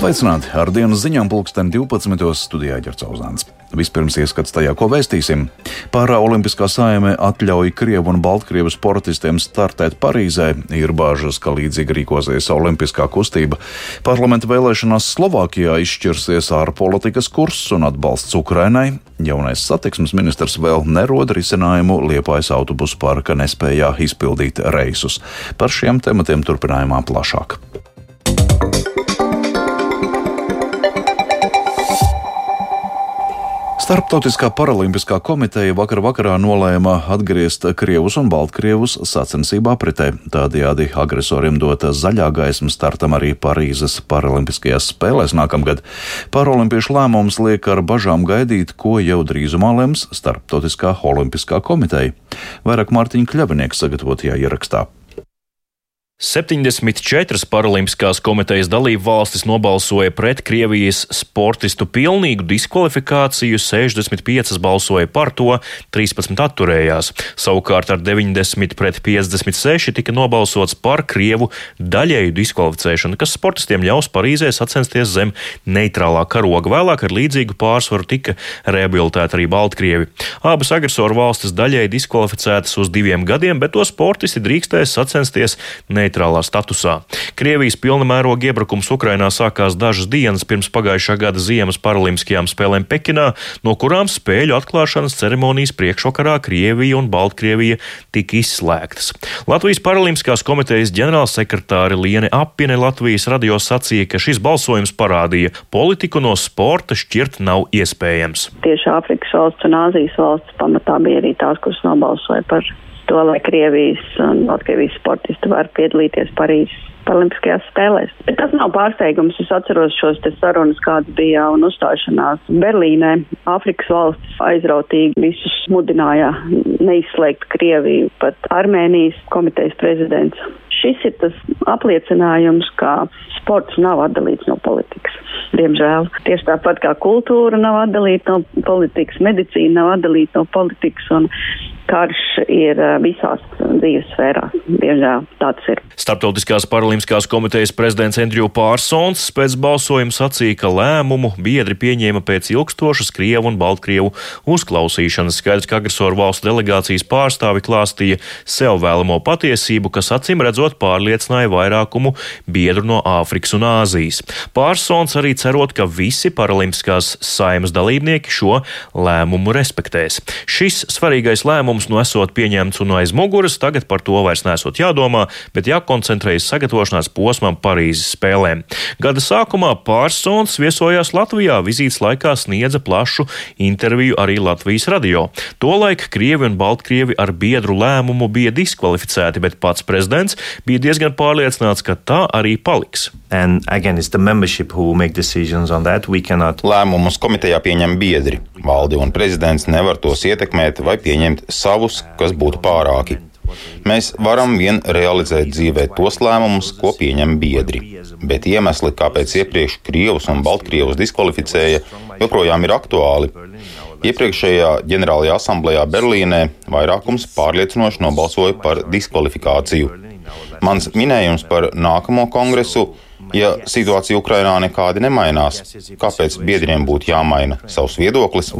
Sveicināti! Ar dienas ziņām pulksten 12. studijā Ģercauzāns. Vispirms ieskats tajā, ko vēstīsim. Pārā Olimpiskā saime atļauj Krievu un Baltkrievu sportistiem startēt Parīzē. Ir bāžas, ka līdzīgi rīkosies Olimpiskā kustība. Parlamenta vēlēšanās Slovākijā izšķirsies ārpolitikas kurs un atbalsts Ukrainai. Jaunais satiksmes ministrs vēl nerod risinājumu Liepājas autobusu parka nespējā izpildīt reisus. Par šiem tematiem turpinājumā plašāk. Starptautiskā paralimpiskā komiteja vakar vakarā nolēma atgriezt Krievus un Baltkrievus sacensību apritē. Tādējādi agresoriem dota zaļā gaisma startam arī Parīzes paralimpiskajās spēlēs nākamgad. Paralimpiešu lēmums liek ar bažām gaidīt, ko jau drīzumā lems Starptautiskā olimpiskā komiteja. Vairāk Mārtiņa Kļavinieks sagatavotajā ierakstā. 74 paralimpiskās komitejas dalību valstis nobalsoja pret Krievijas sportistu pilnīgu diskvalifikāciju, 65 balsoja par to, 13 atturējās. Savukārt ar 90 pret 56 tika nobalsots par Krievu daļēju diskvalificēšanu, kas sportistiem ļaus Parīzē sacensties zem neitrālā karoga. Vēlāk ar līdzīgu pārsvaru tika rehabilitēti arī Baltkrievi. Abas agresoru valstis daļēji diskvalificētas uz diviem gadiem, bet to sportisti drīkstēs sacensties neitrālā neitrālā statusā. Krievijas pilna mēroga iebrukums Ukrainā sākās dažas dienas pirms pagājušā gada ziemas paralimpiskajām spēlēm Pekinā, no kurām spēļu atklāšanas ceremonijas priekšvakarā Krievija un Baltkrievija tika izslēgtas. Latvijas paralimpiskās komitejas ģenerālsekretāre Liene Apine Latvijas radio sacīja, ka šis balsojums parādīja, politiku no sporta šķirt nav iespējams. Tieši Āfrikas valsts un Āzijas valsts pamatā bija arī tās, kuras nobalsoja par to, lai Krievijas un Latvijas sportisti var piedalīties Parīzes Olimpiskajās spēlēs. Bet tas nav pārsteigums. Es atceros šos sarunas, kādas bija un uzstāšanās Berlīnē. Āfrikas valstis aizrautīgi visus mudināja neizslēgt Krieviju, pat Armēnijas komitejas prezidents. Šis ir tas apliecinājums, ka sports nav atdalīts no politikas. Diemžēl. Tieši tāpat kā kultūra nav atdalīta no politikas, medicīna nav atdalīta no politikas karš ir visās dzīves sfērās. Diemžēl tāds ir. Startautiskās paralimpiskās komitejas prezidents Andrew Pārsons pēc balsojuma sacīja, ka lēmumu biedri pieņēma pēc ilgstošas Krievu un Baltkrievu uzklausīšanas. Skaidrs, ka agresoru valstu delegācijas pārstāvi klāstīja sev vēlamo patiesību, kas acīm redzot pārliecināja vairākumu biedru no Āfrikas un Āzijas. Pārsons arī cerot, ka visi paralimpiskās saimas dalībnieki šo lēmumu respektēs. Šis svarīgais lēmums lēmums nu esot pieņemts un aiz muguras, tagad par to vairs nesot jādomā, bet jākoncentrējas sagatavošanās posmam Parīzes spēlēm. Gada sākumā Pārsons viesojās Latvijā, vizītes laikā sniedza plašu interviju arī Latvijas radio. Tolaik Krievi un Baltkrievi ar biedru lēmumu bija diskvalificēti, bet pats prezidents bija diezgan pārliecināts, ka tā arī paliks. And again, it's the membership who make decisions on that. We cannot. Lēmumus komitejā pieņem biedri. Valdi un prezidents nevar tos ietekmēt vai pieņemt savus, kas būtu pārāki. Mēs varam vien realizēt dzīvē tos lēmumus, ko pieņem biedri, bet iemesli, kāpēc iepriekš Krievus un Baltkrievus diskvalificēja, joprojām ir aktuāli. Iepriekšējā ģenerālajā asamblējā Berlīnē vairākums pārliecinoši nobalsoja par diskvalifikāciju. Mans minējums par nākamo kongresu Ja situācija Ukrainā nekādi nemainās, kāpēc biedriem būtu jāmaina savs viedoklis?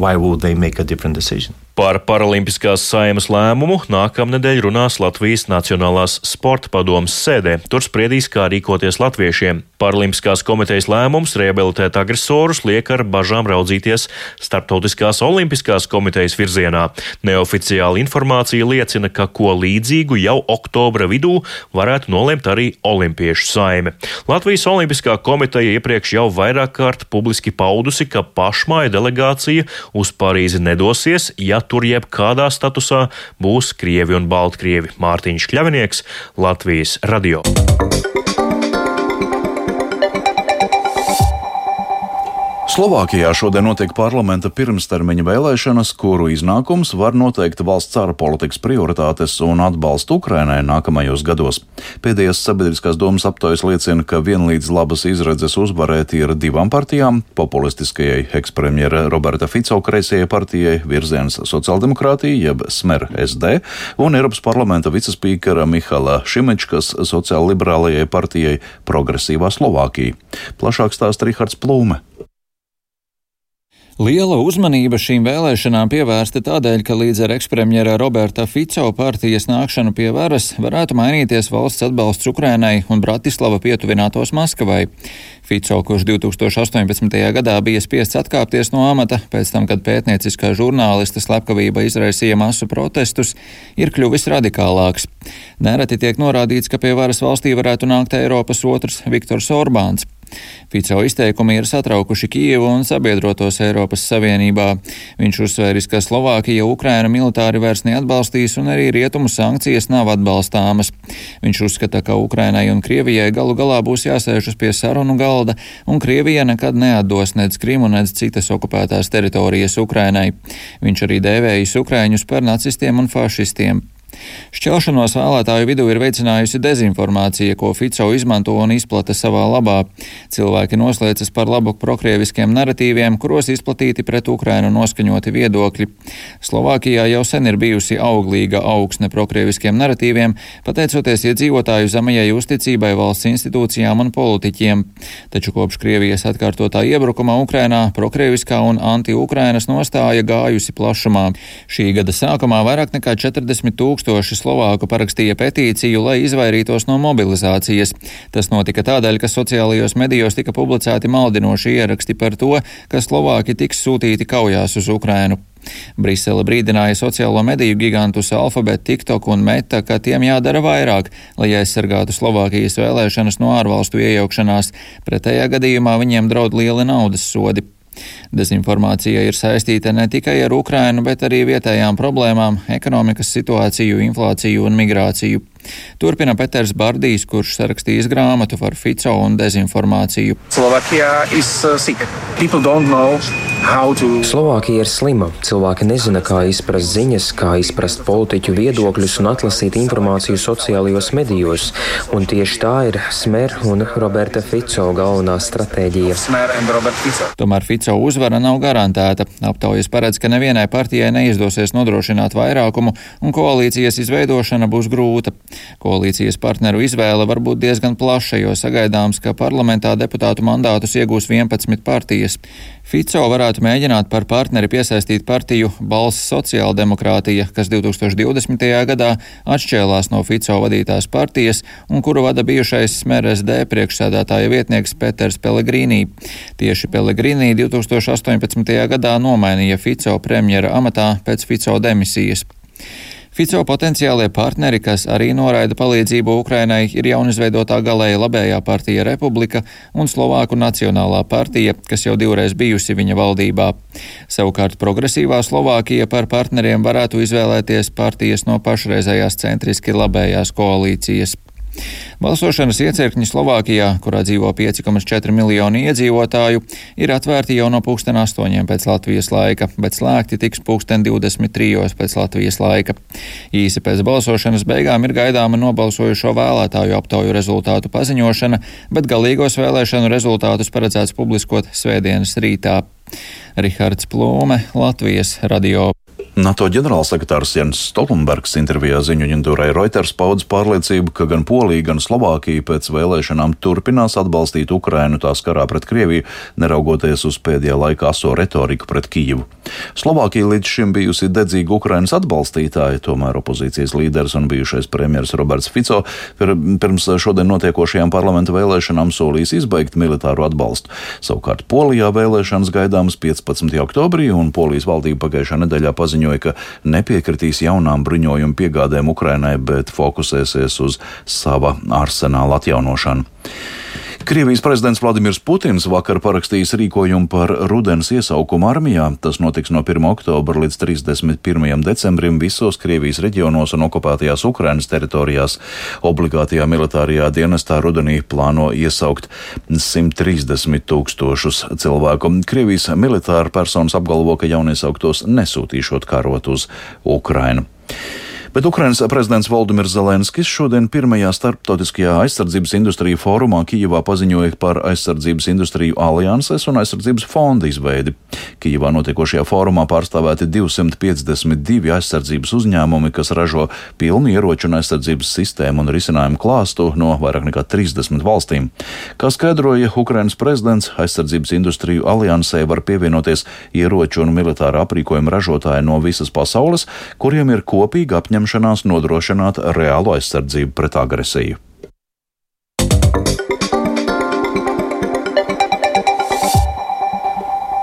Par Paralimpiskās saimas lēmumu nākamnedēļ runās Latvijas Nacionālās sporta padomas sēdē. Tur spriedīs, kā rīkoties latviešiem. Paralimpiskās komitejas lēmums rehabilitēt agresorus liek ar bažām raudzīties Startautiskās olimpiskās komitejas virzienā. Neoficiāla informācija liecina, ka ko līdzīgu jau oktobra vidū varētu nolemt arī Olimpiešu saime. Latvijas Olimpiskā komiteja iepriekš jau vairāk kārt publiski paudusi, ka pašmāja delegācija uz Parīzi nedosies, ja tur jebkādā statusā būs Krievi un Baltkrievi. Mārtiņš Kļavinieks, Latvijas radio. Slovākijā šodien notiek parlamenta pirmstermiņa vēlēšanas, kuru iznākums var noteikt valsts ārpolitikas prioritātes un atbalstu Ukrainai nākamajos gados. Pēdējās sabiedriskās domas aptaujas liecina, ka vienlīdz labas izredzes uzvarēt ir divām partijām - populistiskajai ekspremjera Roberta Fico kreisajai partijai virziens sociāldemokrātija, jeb Smer SD, un Eiropas parlamenta vicespīkera Mihala Šimičkas sociālliberālajai partijai Progresīvā Slovākija. Plašāk stāsta Rihards Plūme. Liela uzmanība šīm vēlēšanām pievērsta tādēļ, ka līdz ar ekspremjera Roberta Fico partijas nākšanu pie varas varētu mainīties valsts atbalsts Ukrainai un Bratislava pietuvinātos Maskavai. Fico, kurš 2018. gadā bija spiests atkāpties no amata pēc tam, kad pētnieciskā žurnālista slepkavība izraisīja masu protestus, ir kļuvis radikālāks. Nereti tiek norādīts, ka pie varas valstī varētu nākt Eiropas otrs Viktors Orbāns. Fico izteikumi ir satraukuši Kijevu un sabiedrotos Eiropas Savienībā. Viņš uzsvēris, ka Slovākija Ukraina militāri vairs neatbalstīs un arī rietumu sankcijas nav atbalstāmas. Viņš uzskata, ka Ukrainai un Krievijai galu galā būs jāsēžas pie sarunu galda, un Krievija nekad neatdos nec Krimu, nec citas okupētās teritorijas Ukrainai. Viņš arī dēvējis Ukraiņus par nacistiem un fašistiem. Šķelšanos vēlētāju vidū ir veicinājusi dezinformācija, ko Fico izmanto un izplata savā labā. Cilvēki noslēdzas par labu prokrieviskiem narratīviem, kuros izplatīti pret Ukrainu noskaņoti viedokļi. Slovākijā jau sen ir bijusi auglīga augsne prokrieviskiem narratīviem, pateicoties iedzīvotāju zemajai uzticībai valsts institūcijām un politiķiem. Taču kopš Krievijas atkārtotā iebrukuma Ukrainā prokrieviskā un anti-Ukrainas nostāja gājusi plašumā. Šī gada sākumā vairāk nekā 40 tūkstoši tūkstoši Slovāku parakstīja petīciju, lai izvairītos no mobilizācijas. Tas notika tādēļ, ka sociālajos medijos tika publicēti maldinoši ieraksti par to, ka Slovāki tiks sūtīti kaujās uz Ukrainu. Brisele brīdināja sociālo mediju gigantus Alphabet, TikTok un Meta, ka tiem jādara vairāk, lai aizsargātu Slovākijas vēlēšanas no ārvalstu iejaukšanās. Pretējā gadījumā viņiem draud lieli naudas sodi. Dezinformācija ir saistīta ne tikai ar Ukrainu, bet arī vietējām problēmām, ekonomikas situāciju, inflāciju un migrāciju. Turpina Peters Bardīs, kurš sarakstījis grāmatu par Fico un dezinformāciju. Slovākija ir slima. Cilvēki nezina, kā izprast ziņas, kā izprast politiķu viedokļus un atlasīt informāciju sociālajos medijos. Un tieši tā ir Smer un Roberta Fico galvenā stratēģija. Tomēr Fico uzvara nav garantēta. Aptaujas paredz, ka nevienai partijai neizdosies nodrošināt vairākumu, un koalīcijas izveidošana būs grūta. Koalīcijas partneru izvēle var būt diezgan plaša, jo sagaidāms, ka parlamentā deputātu mandātus iegūs 11 partijas. Fico varētu mēģināt par partneri piesaistīt partiju Balss sociāldemokrātija, kas 2020. gadā atšķēlās no Fico vadītās partijas un kuru vada bijušais SMRSD priekšsēdētāja vietnieks Peters Pellegrīnī. Tieši Pellegrīnī 2018. gadā nomainīja Fico premjera amatā pēc Fico demisijas. Fico potenciālie partneri, kas arī noraida palīdzību Ukrainai, ir jaunizveidotā galēja labējā partija Republika un Slovāku Nacionālā partija, kas jau divreiz bijusi viņa valdībā. Savukārt progresīvā Slovākija par partneriem varētu izvēlēties partijas no pašreizējās centriski labējās koalīcijas. Balsošanas iecirkņi Slovākijā, kurā dzīvo 5,4 miljoni iedzīvotāju, ir atvērti jau no pulksten 8 pēc Latvijas laika, bet slēgti tiks pulksten 23 pēc Latvijas laika. Īsi pēc balsošanas beigām ir gaidāma nobalsojušo vēlētāju aptauju rezultātu paziņošana, bet galīgos vēlēšanu rezultātus paredzēts publiskot svētdienas rītā. Rihards Plūme, Latvijas radio. NATO ģenerālsekretārs Jens Stoltenbergs intervijā ziņu aģentūrai Reuters paudz pārliecību, ka gan Polija, gan Slovākija pēc vēlēšanām turpinās atbalstīt Ukrainu tās karā pret Krieviju, neraugoties uz pēdējā laikā aso retoriku pret Kijivu. Slovākija līdz šim bijusi dedzīga Ukrainas atbalstītāja, tomēr opozīcijas līderis un bijušais premjeras Roberts Fico pirms šodien notiekošajām parlamenta vēlēšanām solījis izbeigt militāru atbalstu. Savukārt Polijā vēlēšanas gaidāmas 15. oktobrī, un Polijas valdība pagājušā nedēļā paziņoja, paziņoja, ka nepiekritīs jaunām bruņojumu piegādēm Ukrainai, bet fokusēsies uz sava arsenāla atjaunošanu. Krievijas prezidents Vladimirs Putins vakar parakstījis rīkojumu par rudens iesaukumu armijā. Tas notiks no 1. oktobra līdz 31. decembrim visos Krievijas reģionos un okupētajās Ukrainas teritorijās. Obligātajā militārajā dienestā rudenī plāno iesaukt 130 tūkstošus cilvēku. Krievijas militāra personas apgalvo, ka jauniesauktos nesūtīšot karot uz Ukrainu. Bet Ukrainas prezidents Valdemirs Zelenskis šodien pirmajā starptautiskajā aizsardzības industriju fórumā Kijivā paziņoja par aizsardzības industriju alianses un aizsardzības fonda izveidi. Kijivā notiekošajā fórumā pārstāvēti 252 aizsardzības uzņēmumi, kas ražo pilnu ieroču un aizsardzības sistēmu un risinājumu klāstu no vairāk nekā 30 valstīm. Kā skaidroja Ukrainas prezidents, aizsardzības industriju aliansē var pievienoties ieroču un militāra aprīkojuma ražotāji no visas pasaules, kuriem ir kopīga apņemšanās apņemšanās nodrošināt reālu aizsardzību pret agresiju.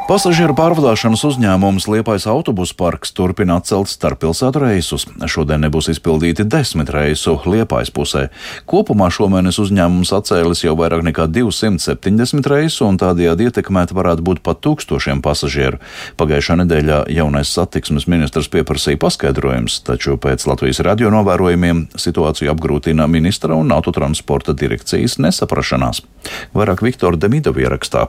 Pasažieru pārvadāšanas uzņēmums Liepais autobusu parks turpina atcelt starppilsētu reisus. Šodien nebūs izpildīti desmit reisu Liepais pusē. Kopumā šomēnes uzņēmums atcēlis jau vairāk nekā 270 reisu, un tādējādi ietekmēt varētu būt pat tūkstošiem pasažieru. Pagājušā nedēļā jaunais satiksmes ministrs pieprasīja paskaidrojums, taču pēc Latvijas radio novērojumiem situāciju apgrūtina ministra un autotransporta direkcijas nesaprašanās. Vairāk Viktora Demidova ierakstā.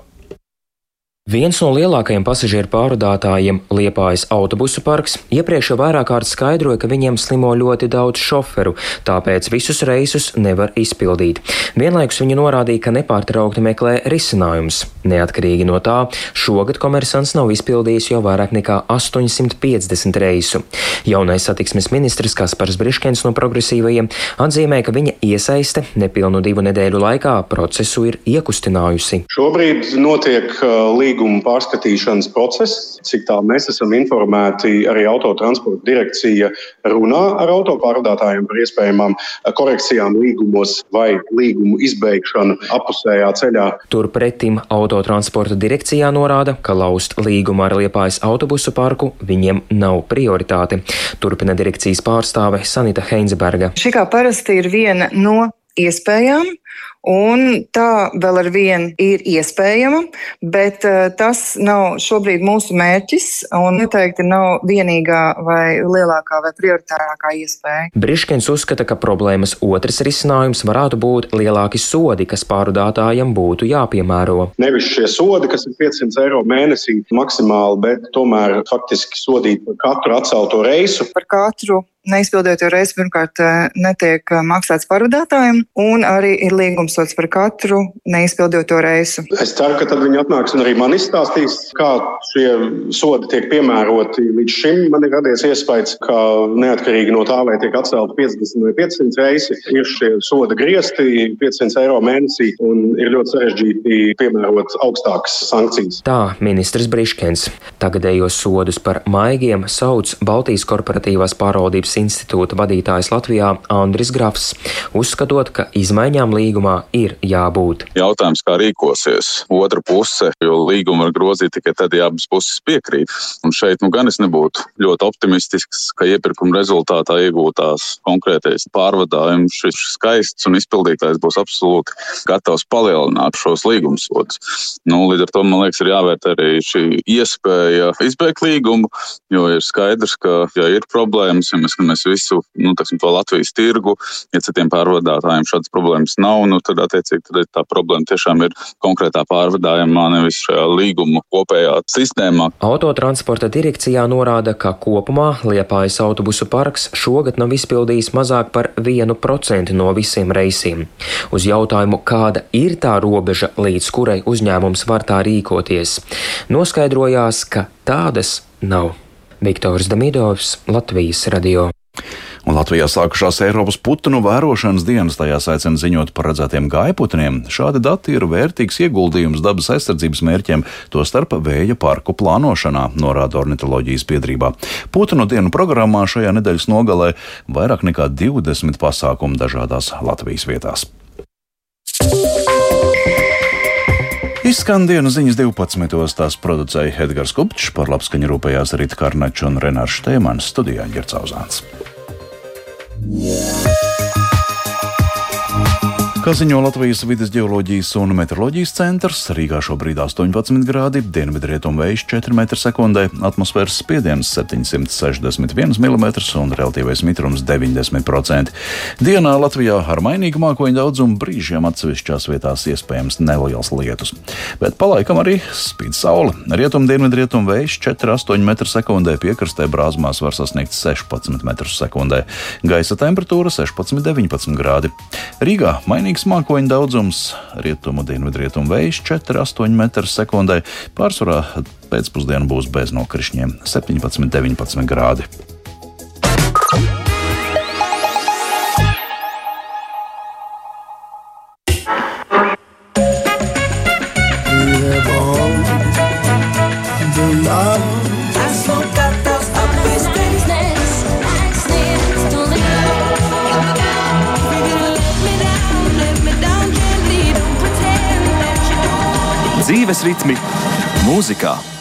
Viens no lielākajiem pasažieru pārvadātājiem, Liepājas autobusu parks, iepriekš jau vairāk kārt skaidroja, ka viņiem slimo ļoti daudz šoferu, tāpēc visus reisus nevar izpildīt. Vienlaikus viņi norādīja, ka nepārtraukti meklē risinājums. Neatkarīgi no tā, šogad komersants nav izpildījis jau vairāk nekā 850 reisu. Jaunais satiksmes ministrs Kaspars Briškens no progresīvajiem atzīmē, ka viņa iesaiste nepilnu divu nedēļu laikā procesu ir iekustinājusi. Šobrīd notiek uh, līdz līguma pārskatīšanas process. Cik tā mēs esam informēti, arī autotransporta direkcija runā ar autopārdātājiem par iespējamām korekcijām līgumos vai līgumu izbeigšanu apusējā ceļā. Turpretim autotransporta direkcijā norāda, ka laust līgumu ar Liepājas autobusu parku viņiem nav prioritāte. Turpina direkcijas pārstāve Sanita Heinsberga. Šī kā parasti ir viena no iespējām, Un tā vēl ar vienu ir iespējama, bet uh, tas nav šobrīd mūsu mērķis un noteikti nav vienīgā vai lielākā vai prioritārākā iespēja. Briškins uzskata, ka problēmas otrs risinājums varētu būt lielāki sodi, kas pārdātājiem būtu jāpiemēro. Nevis šie sodi, kas ir 500 eiro mēnesī maksimāli, bet tomēr faktiski sodīt par katru atcelto reisu. Par katru neizpildot jau reizi pirmkārt eh, netiek eh, maksāts parādātājiem, un arī ir līgumsots par katru neizpildoto reisu. Es ceru, ka tad viņi atnāks un arī man izstāstīs, kā šie sodi tiek piemēroti. Līdz šim man ir radies iespējas, ka neatkarīgi no tā, vai tiek atcelta 50 vai 500 reisi, ir šie soda griezti 500 eiro mēnesī un ir ļoti sarežģīti piemērot augstākas sankcijas. Tā ministrs Briškens tagadējos sodus par maigiem sauc Baltijas korporatīvās pārvaldības institūta vadītājs Latvijā Andris Grafs, uzskatot, ka izmaiņām līgumā ir jābūt. Jautājums, kā rīkosies otra puse, jo līgumu var grozīt tikai tad, ja abas puses piekrīt. Un šeit nu gan es nebūtu ļoti optimistisks, ka iepirkuma rezultātā iegūtās konkrētais pārvadājums šis skaists un izpildītājs būs absolūti gatavs palielināt šos līgumsodus. Nu, līdz ar to man liekas, ir jāvērt arī šī iespēja izbeigt līgumu, jo ir skaidrs, ka, ja ir problēmas, ja mēs mēs visu nu, teksim, to Latvijas tirgu, ja citiem pārvadātājiem šādas problēmas nav, nu, tad attiecīgi tad tā problēma tiešām ir konkrētā pārvadājumā, nevis šajā līguma kopējā sistēmā. Autotransporta direkcijā norāda, ka kopumā Liepājas autobusu parks šogad nav izpildījis mazāk par 1% no visiem reisiem. Uz jautājumu, kāda ir tā robeža, līdz kurai uzņēmums var tā rīkoties, noskaidrojās, ka tādas nav. Viktors Damidovs, Latvijas radio. Un Latvijā sākušās Eiropas putnu vērošanas dienas, tajās aicina ziņot par redzētiem gaiputniem. Šādi dati ir vērtīgs ieguldījums dabas aizsardzības mērķiem, tostarp vēja parku plānošanā, norāda ornitoloģijas biedrībā. Putnu dienu programmā šajā nedēļas nogalē vairāk nekā 20 pasākumu dažādās Latvijas vietās. Izskan dienas ziņas 12. tās producēja Edgars Kupčs, par labskaņu rūpējās Rīta Karnačs un Renārs Štēmans studijā Ģercauzāns. Yeah. Kā ziņo Latvijas vidas geoloģijas un meteoroloģijas centrs, Rīgā šobrīd 18 grādi, dienvidrietumu vējš 4 m2, atmosfēras spiediens 761 mm un relatīvais mitrums 90%. Dienā Latvijā ar mainīgu mākoņu daudzumu brīžiem atsevišķās vietās iespējams neliels lietus. Bet palaikam arī spīd saule. Rietumu dienvidrietumu vējš 4,8 m2, piekrastē brāzmās var sasniegt 16 m2. Gaisa temperatūra 16,19 grādi. Rīgā mainīgs Vējīgs mākoņu daudzums, rietumu dienvidrietumu vējš 4,8 m2. Pārsvarā pēcpusdienā būs bez nokrišņiem - 17,19 grādi. Ritmi mūzikā.